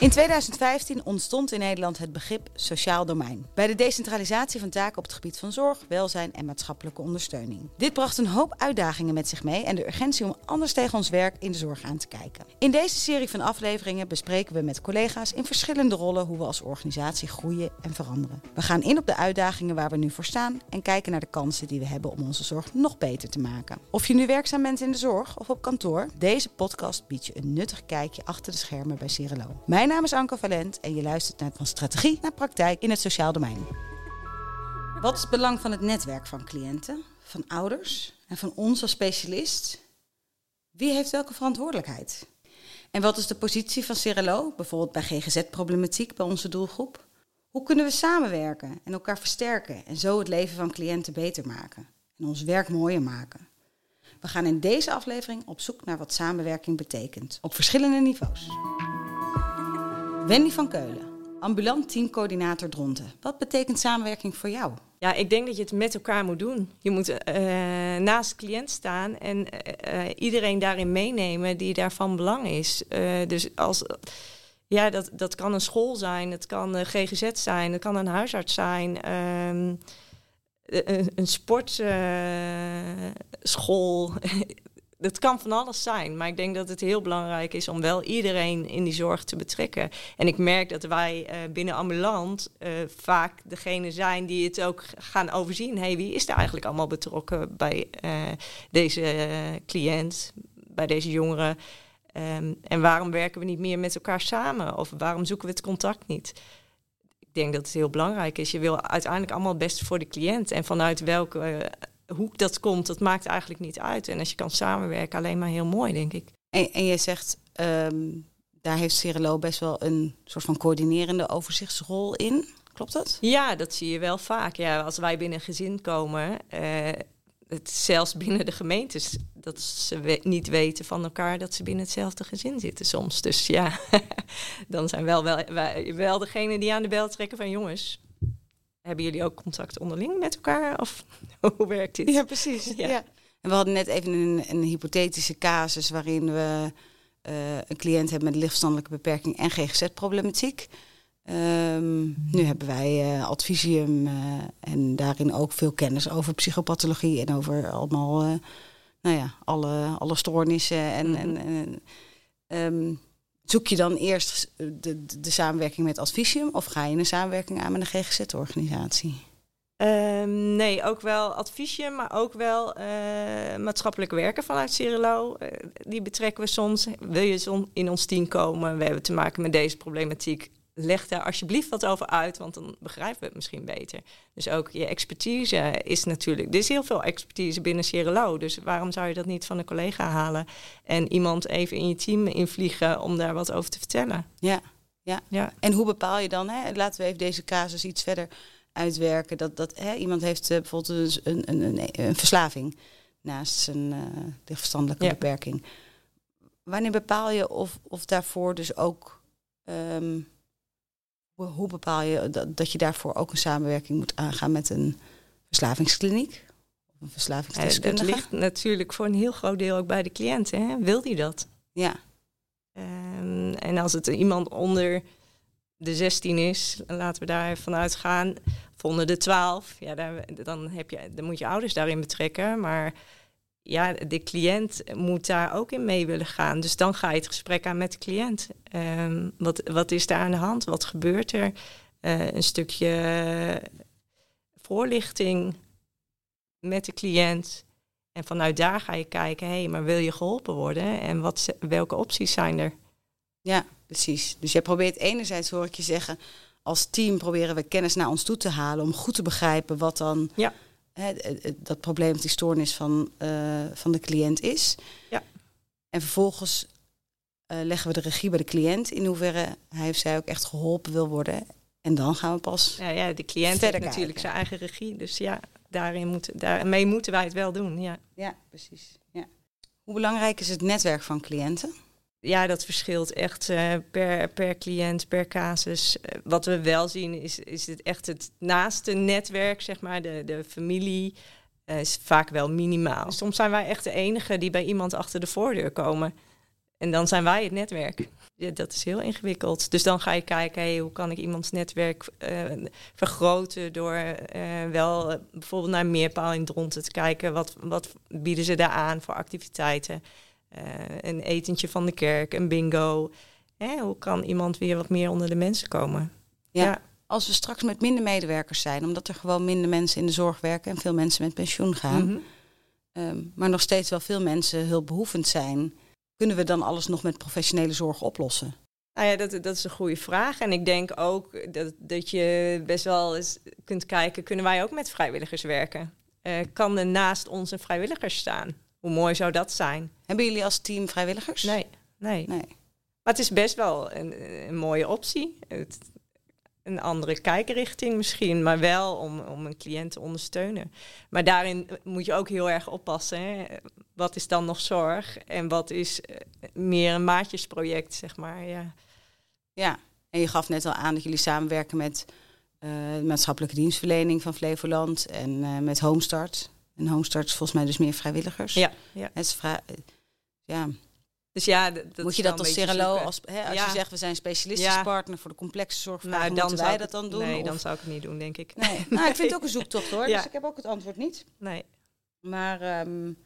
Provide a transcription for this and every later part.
In 2015 ontstond in Nederland het begrip sociaal domein. Bij de decentralisatie van taken op het gebied van zorg, welzijn en maatschappelijke ondersteuning. Dit bracht een hoop uitdagingen met zich mee en de urgentie om anders tegen ons werk in de zorg aan te kijken. In deze serie van afleveringen bespreken we met collega's in verschillende rollen hoe we als organisatie groeien en veranderen. We gaan in op de uitdagingen waar we nu voor staan en kijken naar de kansen die we hebben om onze zorg nog beter te maken. Of je nu werkzaam bent in de zorg of op kantoor, deze podcast biedt je een nuttig kijkje achter de schermen bij Cirelo. Mijn naam is Anke Valent en je luistert naar van strategie naar praktijk in het sociaal domein. Wat is het belang van het netwerk van cliënten, van ouders en van ons als specialist? Wie heeft welke verantwoordelijkheid? En wat is de positie van Cirelo, bijvoorbeeld bij GGZ-problematiek bij onze doelgroep? Hoe kunnen we samenwerken en elkaar versterken en zo het leven van cliënten beter maken en ons werk mooier maken? We gaan in deze aflevering op zoek naar wat samenwerking betekent, op verschillende niveaus. Wendy van Keulen, ambulant teamcoördinator Dronten. Wat betekent samenwerking voor jou? Ja, ik denk dat je het met elkaar moet doen. Je moet uh, naast de cliënt staan en uh, iedereen daarin meenemen die daarvan belang is. dus als, ja, dat, dat kan een school zijn, het kan een GGZ zijn, het kan een huisarts zijn, een, een sportschool. het kan van alles zijn, maar ik denk dat het heel belangrijk is om wel iedereen in die zorg te betrekken. En ik merk dat wij uh, binnen ambulant uh, vaak degene zijn die het ook gaan overzien. hey, wie is er eigenlijk allemaal betrokken bij uh, deze cliënt, bij deze jongeren? Um, en waarom werken we niet meer met elkaar samen? Of waarom zoeken we het contact niet? Ik denk dat het heel belangrijk is. Je wil uiteindelijk allemaal het beste voor de cliënt. En vanuit welke hoe dat komt, dat maakt eigenlijk niet uit. En als je kan samenwerken, alleen maar heel mooi, denk ik. En, en je zegt, um, daar heeft Cirelo best wel een soort van coördinerende overzichtsrol in. Klopt dat? Ja, dat zie je wel vaak. Ja, als wij binnen een gezin komen, uh, het, zelfs binnen de gemeentes, dat ze we niet weten van elkaar dat ze binnen hetzelfde gezin zitten soms. Dus ja, dan zijn wel, wel, wij, wel degene die aan de bel trekken van jongens, hebben jullie ook contact onderling met elkaar? Of hoe werkt dit? Ja, precies. Ja. En we hadden net even een, een hypothetische casus waarin we uh, een cliënt hebben met lichtverstandelijke beperking en GGZ-problematiek. Um, nu hebben wij uh, Advisium uh, en daarin ook veel kennis over psychopathologie en over allemaal, nou ja, alle, alle stoornissen. En, mm -hmm. en, en um, Zoek je dan eerst de, de, de, samenwerking met Advisium of ga je een samenwerking aan met een GGZ-organisatie? Um, nee, ook wel Advisium, maar ook wel uh, maatschappelijk werken vanuit Cirilo. Uh, die betrekken we soms. Wil je in ons team komen? We hebben te maken met deze problematiek leg daar alsjeblieft wat over uit, want dan begrijpen we het misschien beter. Dus ook je expertise is natuurlijk. Er is heel veel expertise binnen Cirelo, dus waarom zou je dat niet van een collega halen en iemand even in je team invliegen om daar wat over te vertellen? Ja, ja. ja. En hoe bepaal je dan? Hè? Laten we even deze casus iets verder uitwerken. Dat, dat hè, iemand heeft uh, bijvoorbeeld een, een, een, een, verslaving naast zijn uh, verstandelijke ja. beperking. Wanneer bepaal je of, of daarvoor dus ook um, hoe bepaal je dat, dat je daarvoor ook een samenwerking moet aangaan met een verslavingskliniek? Of een verslavingsdeskundige? Het ligt natuurlijk voor een heel groot deel ook bij de cliënt. Hè? Wil die dat? Ja. Um, en als het iemand onder de 16 is, laten we daar vanuit gaan, of onder de 12, ja, daar, dan, heb je, dan moet je ouders daarin betrekken. Maar ja, de cliënt moet daar ook in mee willen gaan. Dus dan ga je het gesprek aan met de cliënt. Um, wat, wat is daar aan de hand? Wat gebeurt er? Uh, een stukje voorlichting met de cliënt. En vanuit daar ga je kijken, hé, hey, maar wil je geholpen worden? En wat, welke opties zijn er? Ja, precies. Dus jij probeert enerzijds, hoor ik je zeggen, als team proberen we kennis naar ons toe te halen om goed te begrijpen wat dan... Ja hè, dat probleem, die stoornis van, uh, van de cliënt is. Ja. En vervolgens uh, leggen we de regie bij de cliënt in hoeverre hij of zij ook echt geholpen wil worden. En dan gaan we pas. Ja, ja de cliënt heeft natuurlijk zijn eigen regie. Dus ja, daarin moet, daarmee moeten wij het wel doen. Ja, ja precies. Ja. Hoe belangrijk is het netwerk van cliënten? Ja, dat verschilt echt uh, per, per cliënt, per casus. Uh, wat we wel zien is, is het echt het naaste netwerk, zeg maar, de, de familie. Uh, is vaak wel minimaal. Soms zijn wij echt de enige die bij iemand achter de voordeur komen. En dan zijn wij het netwerk. Dat is heel ingewikkeld. Dus dan ga je kijken, hey, hoe kan ik iemands netwerk vergroten door wel bijvoorbeeld naar Meerpaal in Dronten te kijken. Wat, wat bieden ze daar aan voor activiteiten? Een etentje van de kerk, een bingo. hoe kan iemand weer wat meer onder de mensen komen? Ja. ja. Als we straks met minder medewerkers zijn, omdat er gewoon minder mensen in de zorg werken en veel mensen met pensioen gaan, mm -hmm. maar nog steeds wel veel mensen hulpbehoevend zijn kunnen we dan alles nog met professionele zorg oplossen? Nou ja, dat, dat is een goede vraag. En ik denk ook dat, dat je best wel eens kunt kijken, kunnen wij ook met vrijwilligers werken? Uh, kan er naast ons een vrijwilliger staan? Hoe mooi zou dat zijn? Hebben jullie als team vrijwilligers? Nee, nee. nee. Maar het is best wel een, een mooie optie. Het, een andere kijkrichting misschien, maar wel om, om een cliënt te ondersteunen. Maar daarin moet je ook heel erg oppassen. Hè? Wat is dan nog zorg en wat is eh, meer een maatjesproject, zeg maar. Ja. ja, en je gaf net al aan dat jullie samenwerken met uh, de maatschappelijke dienstverlening van Flevoland en uh, met Homestart. En Homestart is volgens mij dus meer vrijwilligers. Ja, ja. Het is ja, dus ja, dat moet je dat als Cerelo, als, hè, als je zegt we zijn specialistisch ja. partner voor de complexe zorg, nou, dan wij dat dan doen? Nee, dan zou ik het niet doen, denk ik. Nee. nou, ik vind het ook een zoektocht hoor, dus ik heb ook het antwoord niet. Nee. Maar um,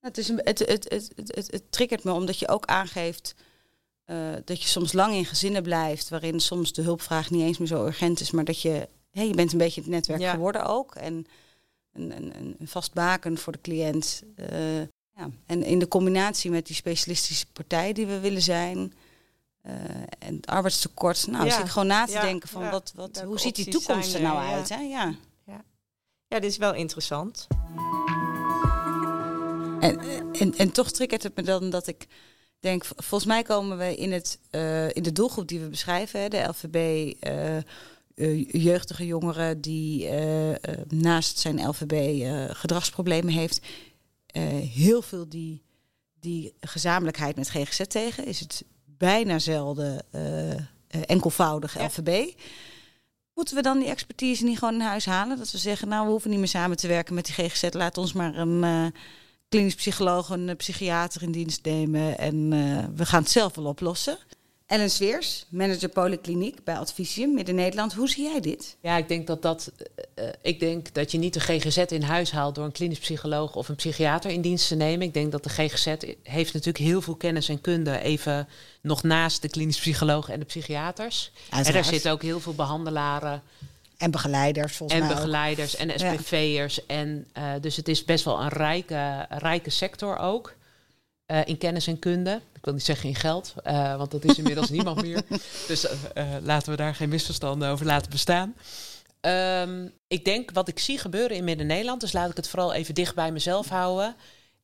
het, is een, het, het, het, het, het, triggert me omdat je ook aangeeft uh, dat je soms lang in gezinnen blijft, waarin soms de hulpvraag niet eens meer zo urgent is, maar dat je, hey, je bent een beetje het netwerk geworden ook. En een, een, een vast baken voor de cliënt. Uh, ja, en in de combinatie met die specialistische partij die we willen zijn. Uh, en het arbeidstekort. Nou, ja. zit ik gewoon na te denken van wat, wat, hoe ziet die toekomst er nou uit? Hè? Ja. Ja. ja, dit is wel interessant. En, en, en toch triggert het me dan dat ik denk, volgens mij komen we in, het, uh, in de doelgroep die we beschrijven, hè, de LVB, jeugdige jongeren die naast zijn LVB gedragsproblemen heeft, heel veel die, die gezamenlijkheid met GGZ tegen. Is het bijna zelden enkelvoudig LVB. Moeten we dan die expertise niet gewoon in huis halen? Dat we zeggen, nou, we hoeven niet meer samen te werken met die GGZ. Laat ons maar een klinisch psycholoog, een psychiater in dienst nemen. En we gaan het zelf wel oplossen. Ellen Sveers, manager Polykliniek bij Advisium Midden-Nederland. Hoe zie jij dit? Ja, ik denk dat, dat, uh, ik denk dat je niet de GGZ in huis haalt door een klinisch psycholoog of een psychiater in dienst te nemen. Ik denk dat de GGZ heeft natuurlijk heel veel kennis en kunde even nog naast de klinisch psycholoog en de psychiaters. En er zitten ook heel veel behandelaren. En begeleiders, volgens en mij. En begeleiders en SPV'ers. En uh, dus het is best wel een rijke, rijke sector ook. Uh, in kennis en kunde. Ik wil niet zeggen in geld, uh, want dat is inmiddels niemand meer. Dus uh, laten we daar geen misverstanden over laten bestaan. Um, ik denk wat ik zie gebeuren in Midden-Nederland, dus laat ik het vooral even dicht bij mezelf houden,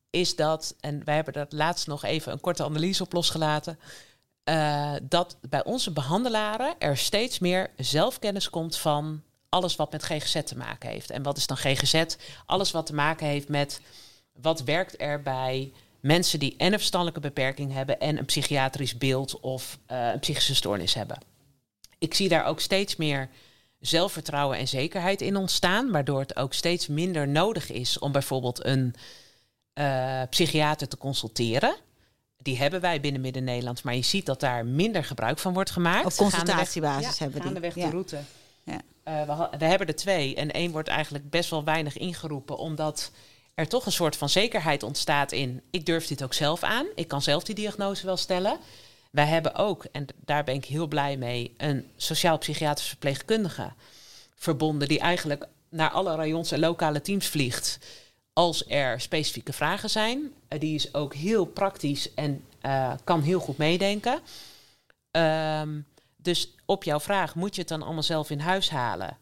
is dat, en wij hebben dat laatst nog even een korte analyse op losgelaten, dat bij onze behandelaren er steeds meer zelfkennis komt van alles wat met GGZ te maken heeft. En wat is dan GGZ? Alles wat te maken heeft met wat werkt er bij mensen die en een verstandelijke beperking hebben en een psychiatrisch beeld of uh, een psychische stoornis hebben. Ik zie daar ook steeds meer zelfvertrouwen en zekerheid in ontstaan, waardoor het ook steeds minder nodig is om bijvoorbeeld een uh, psychiater te consulteren. Die hebben wij binnen Midden-Nederland, maar je ziet dat daar minder gebruik van wordt gemaakt. Op consultatiebasis ja, hebben die. Gaandeweg de route. Ja. Uh, we, we, hebben er twee en één wordt eigenlijk best wel weinig ingeroepen, omdat er toch een soort van zekerheid ontstaat in... ik durf dit ook zelf aan, ik kan zelf die diagnose wel stellen. Wij hebben ook, en daar ben ik heel blij mee... een sociaal-psychiatrisch verpleegkundige verbonden... die eigenlijk naar alle rayons en lokale teams vliegt... als er specifieke vragen zijn. Uh, die is ook heel praktisch en uh, kan heel goed meedenken. Um, dus op jouw vraag, moet je het dan allemaal zelf in huis halen?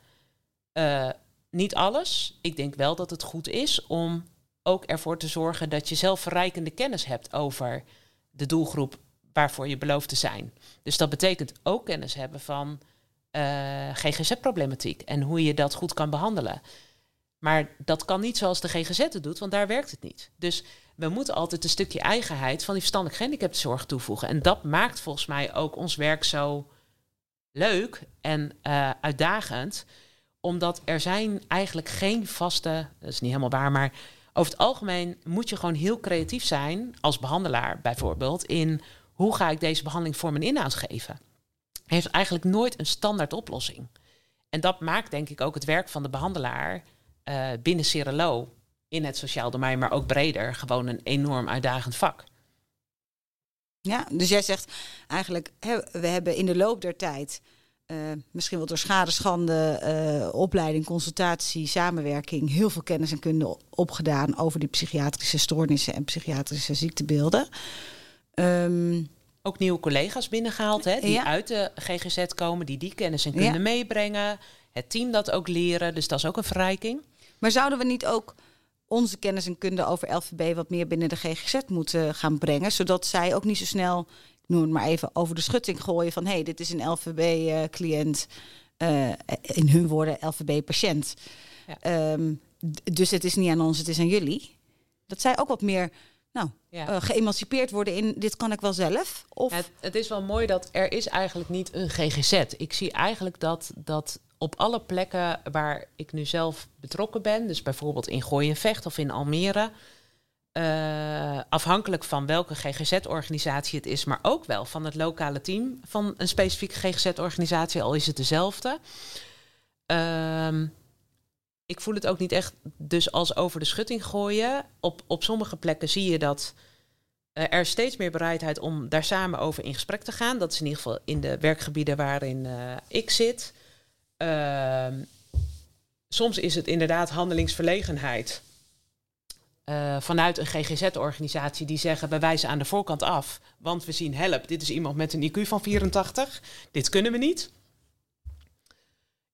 Uh, niet alles. Ik denk wel dat het goed is om ook ervoor te zorgen dat je zelf verrijkende kennis hebt over de doelgroep waarvoor je belooft te zijn. Dus dat betekent ook kennis hebben van eh, GGZ-problematiek en hoe je dat goed kan behandelen. Maar dat kan niet zoals de GGZ het doet, want daar werkt het niet. Dus we moeten altijd een stukje eigenheid van die verstandelijk gehandicaptenzorg toevoegen. En dat maakt volgens mij ook ons werk zo leuk en uh, uitdagend omdat er zijn eigenlijk geen vaste, dat is niet helemaal waar, maar over het algemeen moet je gewoon heel creatief zijn als behandelaar bijvoorbeeld in hoe ga ik deze behandeling voor mijn inhoud geven? Heeft eigenlijk nooit een standaard oplossing. En dat maakt denk ik ook het werk van de behandelaar uh, binnen Cerelo in het sociaal domein, maar ook breder, gewoon een enorm uitdagend vak. Ja, dus jij zegt eigenlijk, we hebben in de loop der tijd uh, misschien wel door schade, schande, uh, opleiding, consultatie, samenwerking, heel veel kennis en kunde opgedaan over die psychiatrische stoornissen en psychiatrische ziektebeelden. Um, ook nieuwe collega's binnengehaald, hè, die uit de GGZ komen, die die kennis en kunde meebrengen. Het team dat ook leren, dus dat is ook een verrijking. Maar zouden we niet ook onze kennis en kunde over LVB wat meer binnen de GGZ moeten gaan brengen, zodat zij ook niet zo snel noem het maar even, over de schutting gooien van hé, hey, dit is een LVB-cliënt, uh, uh, in hun woorden LVB-patiënt. Ja. Um, dus het is niet aan ons, het is aan jullie. Dat zij ook wat meer nou, ja. uh, geëmancipeerd worden in dit kan ik wel zelf. Of... Het, het, is wel mooi dat er is eigenlijk niet een GGZ. Ik zie eigenlijk dat, dat op alle plekken waar ik nu zelf betrokken ben, dus bijvoorbeeld in Gooi Vecht of in Almere, uh, afhankelijk van welke GGZ-organisatie het is, maar ook wel van het lokale team van een specifieke GGZ-organisatie, al is het dezelfde. Uh, ik voel het ook niet echt dus als over de schutting gooien. Op, op sommige plekken zie je dat uh, er steeds meer bereidheid om daar samen over in gesprek te gaan. Dat is in ieder geval in de werkgebieden waarin uh, ik zit. Ehm, soms is het inderdaad handelingsverlegenheid uh, vanuit een GGZ-organisatie die zeggen: wij wijzen aan de voorkant af, want we zien help, dit is iemand met een IQ van 84, dit kunnen we niet.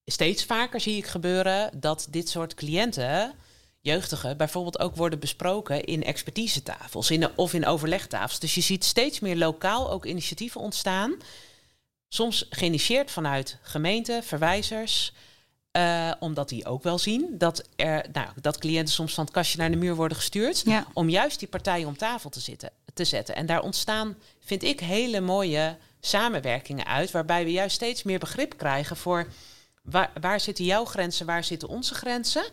Steeds vaker zie ik gebeuren dat dit soort cliënten, jeugdigen, bijvoorbeeld ook worden besproken in expertisetafels in, of in overlegtafels. Dus je ziet steeds meer lokaal ook initiatieven ontstaan. Soms geïnitieerd vanuit gemeenten, verwijzers, uh, omdat die ook wel zien dat, er, nou, dat cliënten soms van het kastje naar de muur worden gestuurd. Om juist die partijen om tafel te, zitten, te zetten. En daar ontstaan, vind ik, hele mooie samenwerkingen uit. Waarbij we juist steeds meer begrip krijgen voor waar, waar zitten jouw grenzen, waar zitten onze grenzen.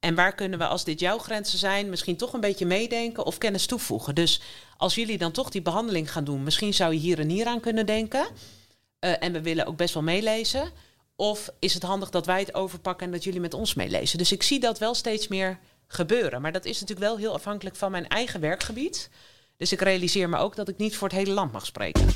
En waar kunnen we, als dit jouw grenzen zijn, misschien toch een beetje meedenken of kennis toevoegen. Dus als jullie dan toch die behandeling gaan doen, misschien zou je hier en hier aan kunnen denken. Uh, en we willen ook best wel meelezen. Of is het handig dat wij het overpakken en dat jullie met ons meelezen? Dus ik zie dat wel steeds meer gebeuren. Maar dat is natuurlijk wel heel afhankelijk van mijn eigen werkgebied. Dus ik realiseer me ook dat ik niet voor het hele land mag spreken.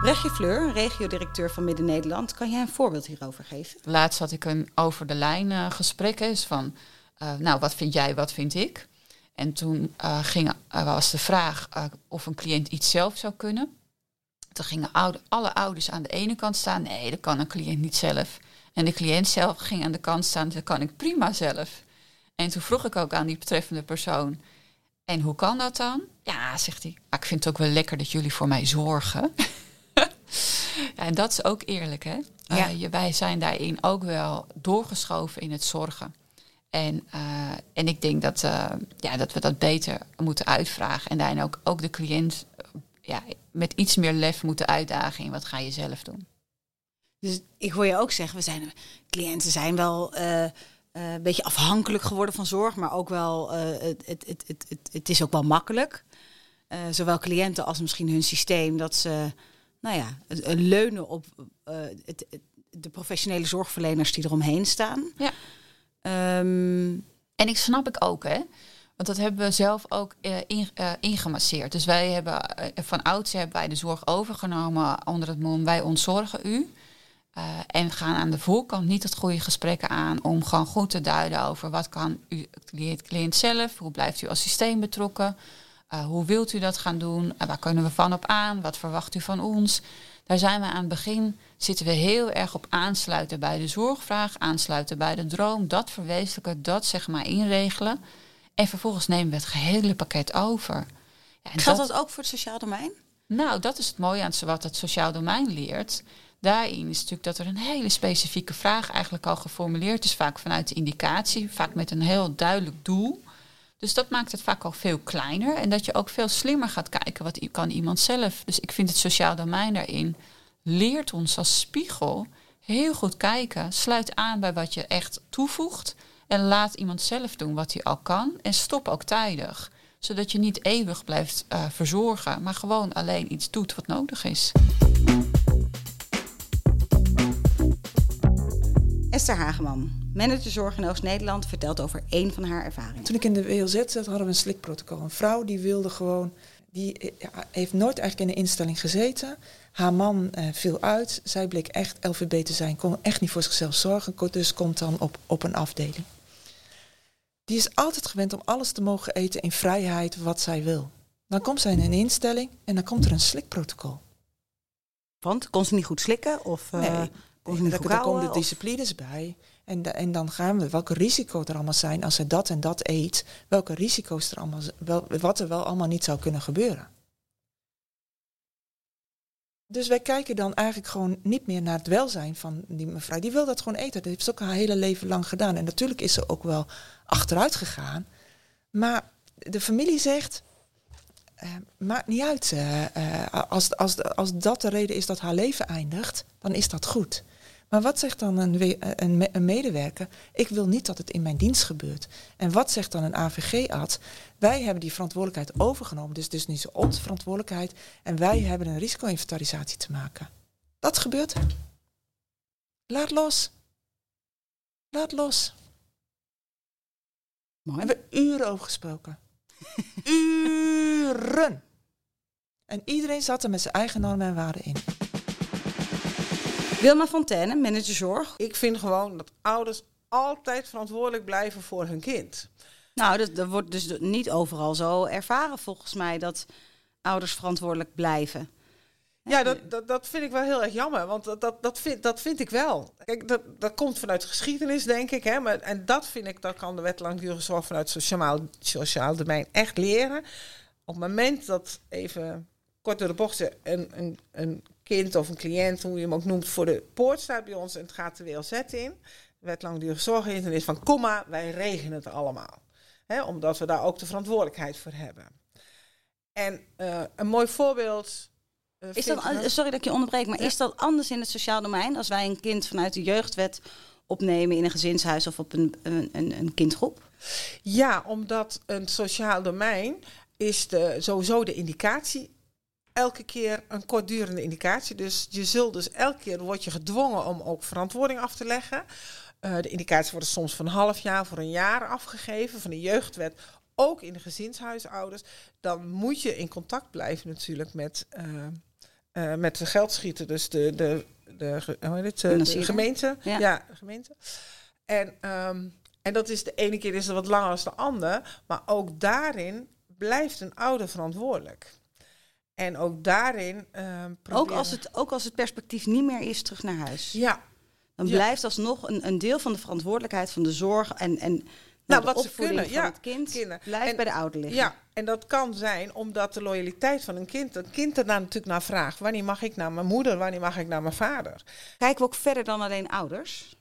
Brechtje Fleur, regiodirecteur van Midden-Nederland. Kan jij een voorbeeld hierover geven? Laatst had ik een over de lijn uh, gesprek. Is van, uh, nou, wat vind jij, wat vind ik? En toen uh, ging, was de vraag of een cliënt iets zelf zou kunnen. Toen gingen oude, alle ouders aan de ene kant staan. Nee, dat kan een cliënt niet zelf. En de cliënt zelf ging aan de kant staan. Dat kan ik prima zelf. En toen vroeg ik ook aan die betreffende persoon. En hoe kan dat dan? Ja, zegt hij. Maar ik vind het ook wel lekker dat jullie voor mij zorgen. ja, en dat is ook eerlijk, hè? Ja. Uh, wij zijn daarin ook wel doorgeschoven in het zorgen. En, uh, en ik denk dat, uh, ja, dat we dat beter moeten uitvragen. En daarin ook, ook de cliënt ja, met iets meer lef moeten uitdagen in wat ga je zelf doen. Dus ik hoor je ook zeggen, we zijn, cliënten zijn wel uh, uh, een beetje afhankelijk geworden van zorg, maar ook wel, uh, het, het, het, het, het, is ook wel makkelijk. zowel cliënten als misschien hun systeem, dat ze nou ja, leunen op het, de professionele zorgverleners die eromheen staan. Ja. Um, en ik snap ik ook, hè. Want dat hebben we zelf ook uh, in, uh, ingemasseerd. Dus wij hebben uh, van ouds hebben wij de zorg overgenomen onder het mom wij ontzorgen u. en gaan aan de voorkant niet het goede gesprekken aan om gewoon goed te duiden over wat kan u cliënt, cliënt zelf, hoe blijft u als systeem betrokken, hoe wilt u dat gaan doen, waar kunnen we van op aan, wat verwacht u van ons. Daar zijn we aan het begin, zitten we heel erg op aansluiten bij de zorgvraag, aansluiten bij de droom, dat verwezenlijken, dat zeg maar inregelen. En vervolgens nemen we het gehele pakket over. Ja, Geldt dat, ook voor het sociaal domein? Nou, dat is het mooie aan wat het sociaal domein leert. Daarin is natuurlijk dat er een hele specifieke vraag eigenlijk al geformuleerd is, vaak vanuit de indicatie, vaak met een heel duidelijk doel. Dus dat maakt het vaak al veel kleiner en dat je ook veel slimmer gaat kijken wat kan iemand zelf. Dus ik vind het sociaal domein daarin leert ons als spiegel heel goed kijken, sluit aan bij wat je echt toevoegt en laat iemand zelf doen wat hij al kan. En stop ook tijdig. Zodat je niet eeuwig blijft uh, verzorgen, maar gewoon alleen iets doet wat nodig is. Esther Hageman, manager zorg in Oost-Nederland, vertelt over één van haar ervaringen. Toen ik in de WLZ zat, hadden we een slikprotocol. Een vrouw die wilde gewoon, die eh, heeft nooit eigenlijk in een instelling gezeten. Haar man uh, viel uit. Zij bleek echt LVB te zijn, kon echt niet voor zichzelf zorgen. Dus komt dan op, op een afdeling. Die is altijd gewend om alles te mogen eten in vrijheid wat zij wil. Dan komt zij in een instelling en dan komt er een slikprotocol. Want kon ze niet goed slikken? Of, uh, nee, kon ze niet goed daar komen de disciplines bij. En, en dan gaan we welke risico's er allemaal zijn als ze dat en dat eet. Welke risico's er allemaal, wel, wat er wel allemaal niet zou kunnen gebeuren. Dus wij kijken dan eigenlijk gewoon niet meer naar het welzijn van die mevrouw. Die wil dat gewoon eten. Dat heeft ze ook haar hele leven lang gedaan. En natuurlijk is ze ook wel achteruit gegaan. Maar de familie zegt, uh, maakt niet uit. Uh, als, als, als dat de reden is dat haar leven eindigt, dan is dat goed. Maar wat zegt dan een, een, een, medewerker? Ik wil niet dat het in mijn dienst gebeurt. En wat zegt dan een AVG-arts? Wij hebben die verantwoordelijkheid overgenomen. Dus is niet onze verantwoordelijkheid. En wij hebben een risico-inventarisatie te maken. Dat gebeurt. Laat los. Laat los. Mooi. We hebben uren over gesproken. uren. En iedereen zat er met zijn eigen normen en waarden in. Wilma Fontaine, manager zorg. Ik vind gewoon dat ouders altijd verantwoordelijk blijven voor hun kind. Nou, dat, dat wordt dus niet overal zo ervaren volgens mij dat ouders verantwoordelijk blijven. Ja, dat, dat, dat vind ik wel heel erg jammer, want dat, dat, dat, vind, dat vind ik wel. Kijk, dat, dat komt vanuit de geschiedenis, denk ik. Hè, maar, en dat vind ik, dat kan de wet langdurige zorg vanuit sociaal, sociaal domein echt leren. Op het moment dat, even kort door de bocht, een, een, een kind of een cliënt, hoe je hem ook noemt, voor de poort staat bij ons en het gaat de WLZ in. De wet langdurige zorg is van, komma, wij regelen het allemaal. Hè, omdat we daar ook de verantwoordelijkheid voor hebben. En uh, een mooi voorbeeld is dat, sorry dat ik je onderbreek, maar is dat anders in het sociaal domein als wij een kind vanuit de jeugdwet opnemen in een gezinshuis of op een, een, een, een kindgroep? Ja, omdat een sociaal domein is de, sowieso de indicatie elke keer een kortdurende indicatie. Dus je zult dus elke keer word je gedwongen om ook verantwoording af te leggen. Uh, de indicaties worden soms van een half jaar voor een jaar afgegeven van de jeugdwet. Ook in de gezinshuisouders. Dan moet je in contact blijven natuurlijk met, uh, uh, met de geldschieter. Dus de, de, de, hoe heet het, de gemeente. Ja. ja, de gemeente. En, um, en dat is de ene keer is het wat langer als de andere. Maar ook daarin blijft een ouder verantwoordelijk. En ook daarin. Uh, ook, als het, ook als het perspectief niet meer is terug naar huis. Ja. Dan blijft alsnog een, een deel van de verantwoordelijkheid van de zorg en, en nou, wat ze kunnen, ja, het kind kinderen. blijft bij de ouder liggen. Ja, en dat kan zijn omdat de loyaliteit van een kind, het kind er natuurlijk naar vraagt: wanneer mag ik naar mijn moeder, wanneer mag ik naar mijn vader? Kijken we ook verder dan alleen ouders?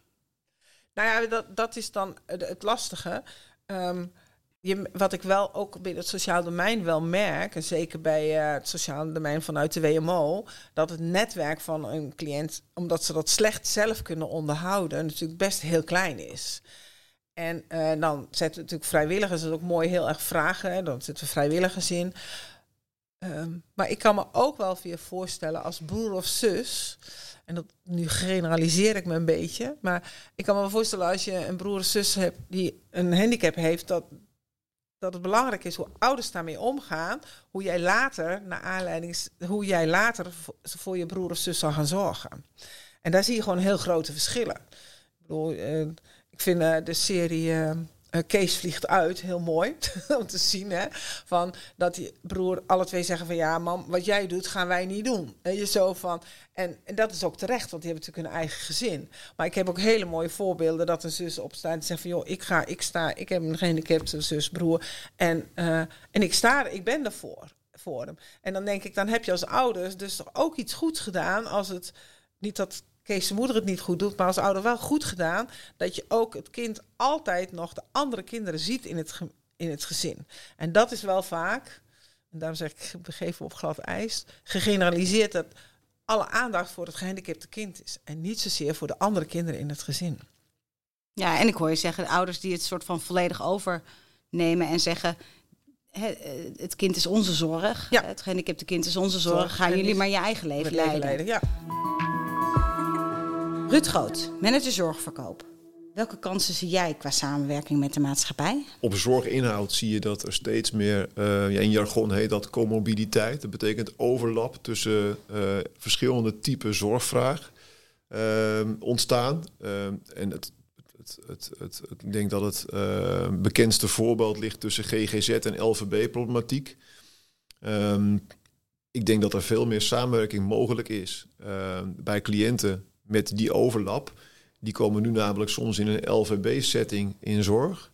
Nou ja, dat, dat is dan het lastige. Um, je, wat ik wel ook binnen het sociaal domein wel merk, en zeker bij uh, het sociaal domein vanuit de WMO, dat het netwerk van een cliënt, omdat ze dat slecht zelf kunnen onderhouden, natuurlijk best heel klein is. En uh, dan zetten natuurlijk vrijwilligers, dat ook mooi heel erg vragen, hè, dan zetten we vrijwilligers in. Um, maar ik kan me ook wel voorstellen als broer of zus, en dat, nu generaliseer ik me een beetje, maar ik kan me voorstellen als je een broer of zus hebt die een handicap heeft, dat, dat het belangrijk is hoe ouders daarmee omgaan, hoe jij later, naar aanleiding, hoe jij later voor je broer of zus zal gaan zorgen. En daar zie je gewoon heel grote verschillen. Ik bedoel, uh, ik vind uh, de serie uh, Kees vliegt uit, heel mooi om te zien. Hè? Van dat die broer alle twee zeggen van ja, mam, wat jij doet, gaan wij niet doen. En je zo van. En, en dat is ook terecht, want die hebben natuurlijk een eigen gezin. Maar ik heb ook hele mooie voorbeelden dat een zus opstaat en zegt van joh, ik ga, ik sta, ik heb een gehandicapte zus, broer. En, en ik sta, ik ben ervoor voor hem. En dan denk ik, dan heb je als ouders dus toch ook iets goeds gedaan als het niet dat Kees zijn moeder het niet goed doet, maar als ouder wel goed gedaan, dat je ook het kind altijd nog de andere kinderen ziet in het, in het gezin. En dat is wel vaak, en daarom zeg ik, begeven op glad ijs, gegeneraliseerd dat alle aandacht voor het gehandicapte kind is en niet zozeer voor de andere kinderen in het gezin. Ja, en ik hoor je zeggen, de ouders die het soort van volledig overnemen en zeggen, het kind is onze zorg. Ja. Het gehandicapte kind is onze zorg. Gaan jullie maar je eigen leven leiden. leiden ja. Ruud Groot, manager zorgverkoop. Welke kansen zie jij qua samenwerking met de maatschappij? Op zorginhoud zie je dat er steeds meer, uh, in jargon heet dat comorbiditeit. Dat betekent overlap tussen uh, verschillende typen zorgvraag uh, ontstaan. en het, het, het, het, ik denk dat het bekendste voorbeeld ligt tussen GGZ en LVB-problematiek. Ehm, ik denk dat er veel meer samenwerking mogelijk is bij cliënten met die overlap. Die komen nu namelijk soms in een LVB-setting in zorg.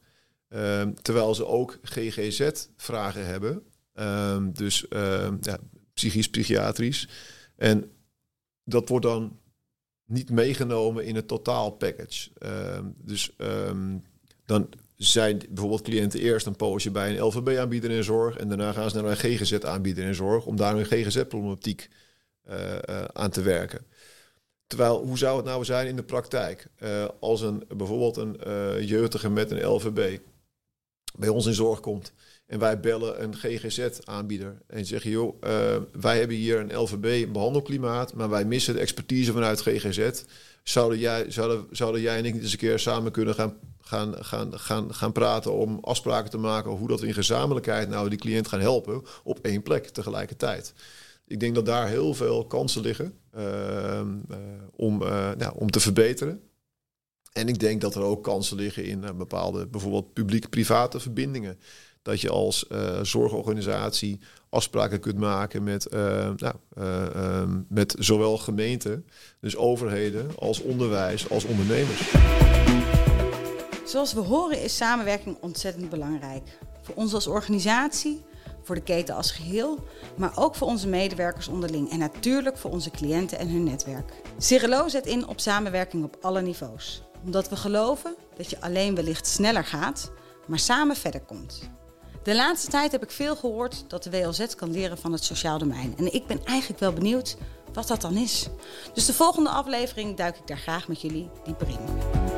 Ehm, terwijl ze ook GGZ-vragen hebben. Um, dus uh, ja, psychisch, psychiatrisch. En dat wordt dan niet meegenomen in het totaalpackage. dus dan zijn bijvoorbeeld cliënten eerst een poosje bij een LVB-aanbieder in zorg. En daarna gaan ze naar een GGZ-aanbieder in zorg. Om daar een GGZ-problematiek uh, uh, aan te werken. Terwijl, hoe zou het nou zijn in de praktijk? Uh, als een, bijvoorbeeld een uh, jeugdige met een LVB bij ons in zorg komt en wij bellen een GGZ-aanbieder en zeggen: joh, uh, wij hebben hier een LVB-behandelklimaat, maar wij missen de expertise vanuit GGZ. Zouden jij, zouden, zouden jij en ik niet eens een keer samen kunnen gaan, gaan, gaan, gaan, gaan praten om afspraken te maken hoe dat we in gezamenlijkheid nou die cliënt gaan helpen op één plek tegelijkertijd? Ik denk dat daar heel veel kansen liggen ehm, eh, om, uh, nou, om te verbeteren. En ik denk dat er ook kansen liggen in uh, bepaalde bijvoorbeeld publiek-private verbindingen. Dat je als zorgorganisatie afspraken kunt maken met, nou, ehm, met zowel gemeenten, dus overheden, als onderwijs, als ondernemers. Zoals we horen is samenwerking ontzettend belangrijk. Voor ons als organisatie, voor de keten als geheel, maar ook voor onze medewerkers onderling en natuurlijk voor onze cliënten en hun netwerk. Cirelo zet in op samenwerking op alle niveaus, omdat we geloven dat je alleen wellicht sneller gaat, maar samen verder komt. De laatste tijd heb ik veel gehoord dat de WLZ kan leren van het sociaal domein. En ik ben eigenlijk wel benieuwd wat dat dan is. Dus de volgende aflevering duik ik daar graag met jullie dieper in.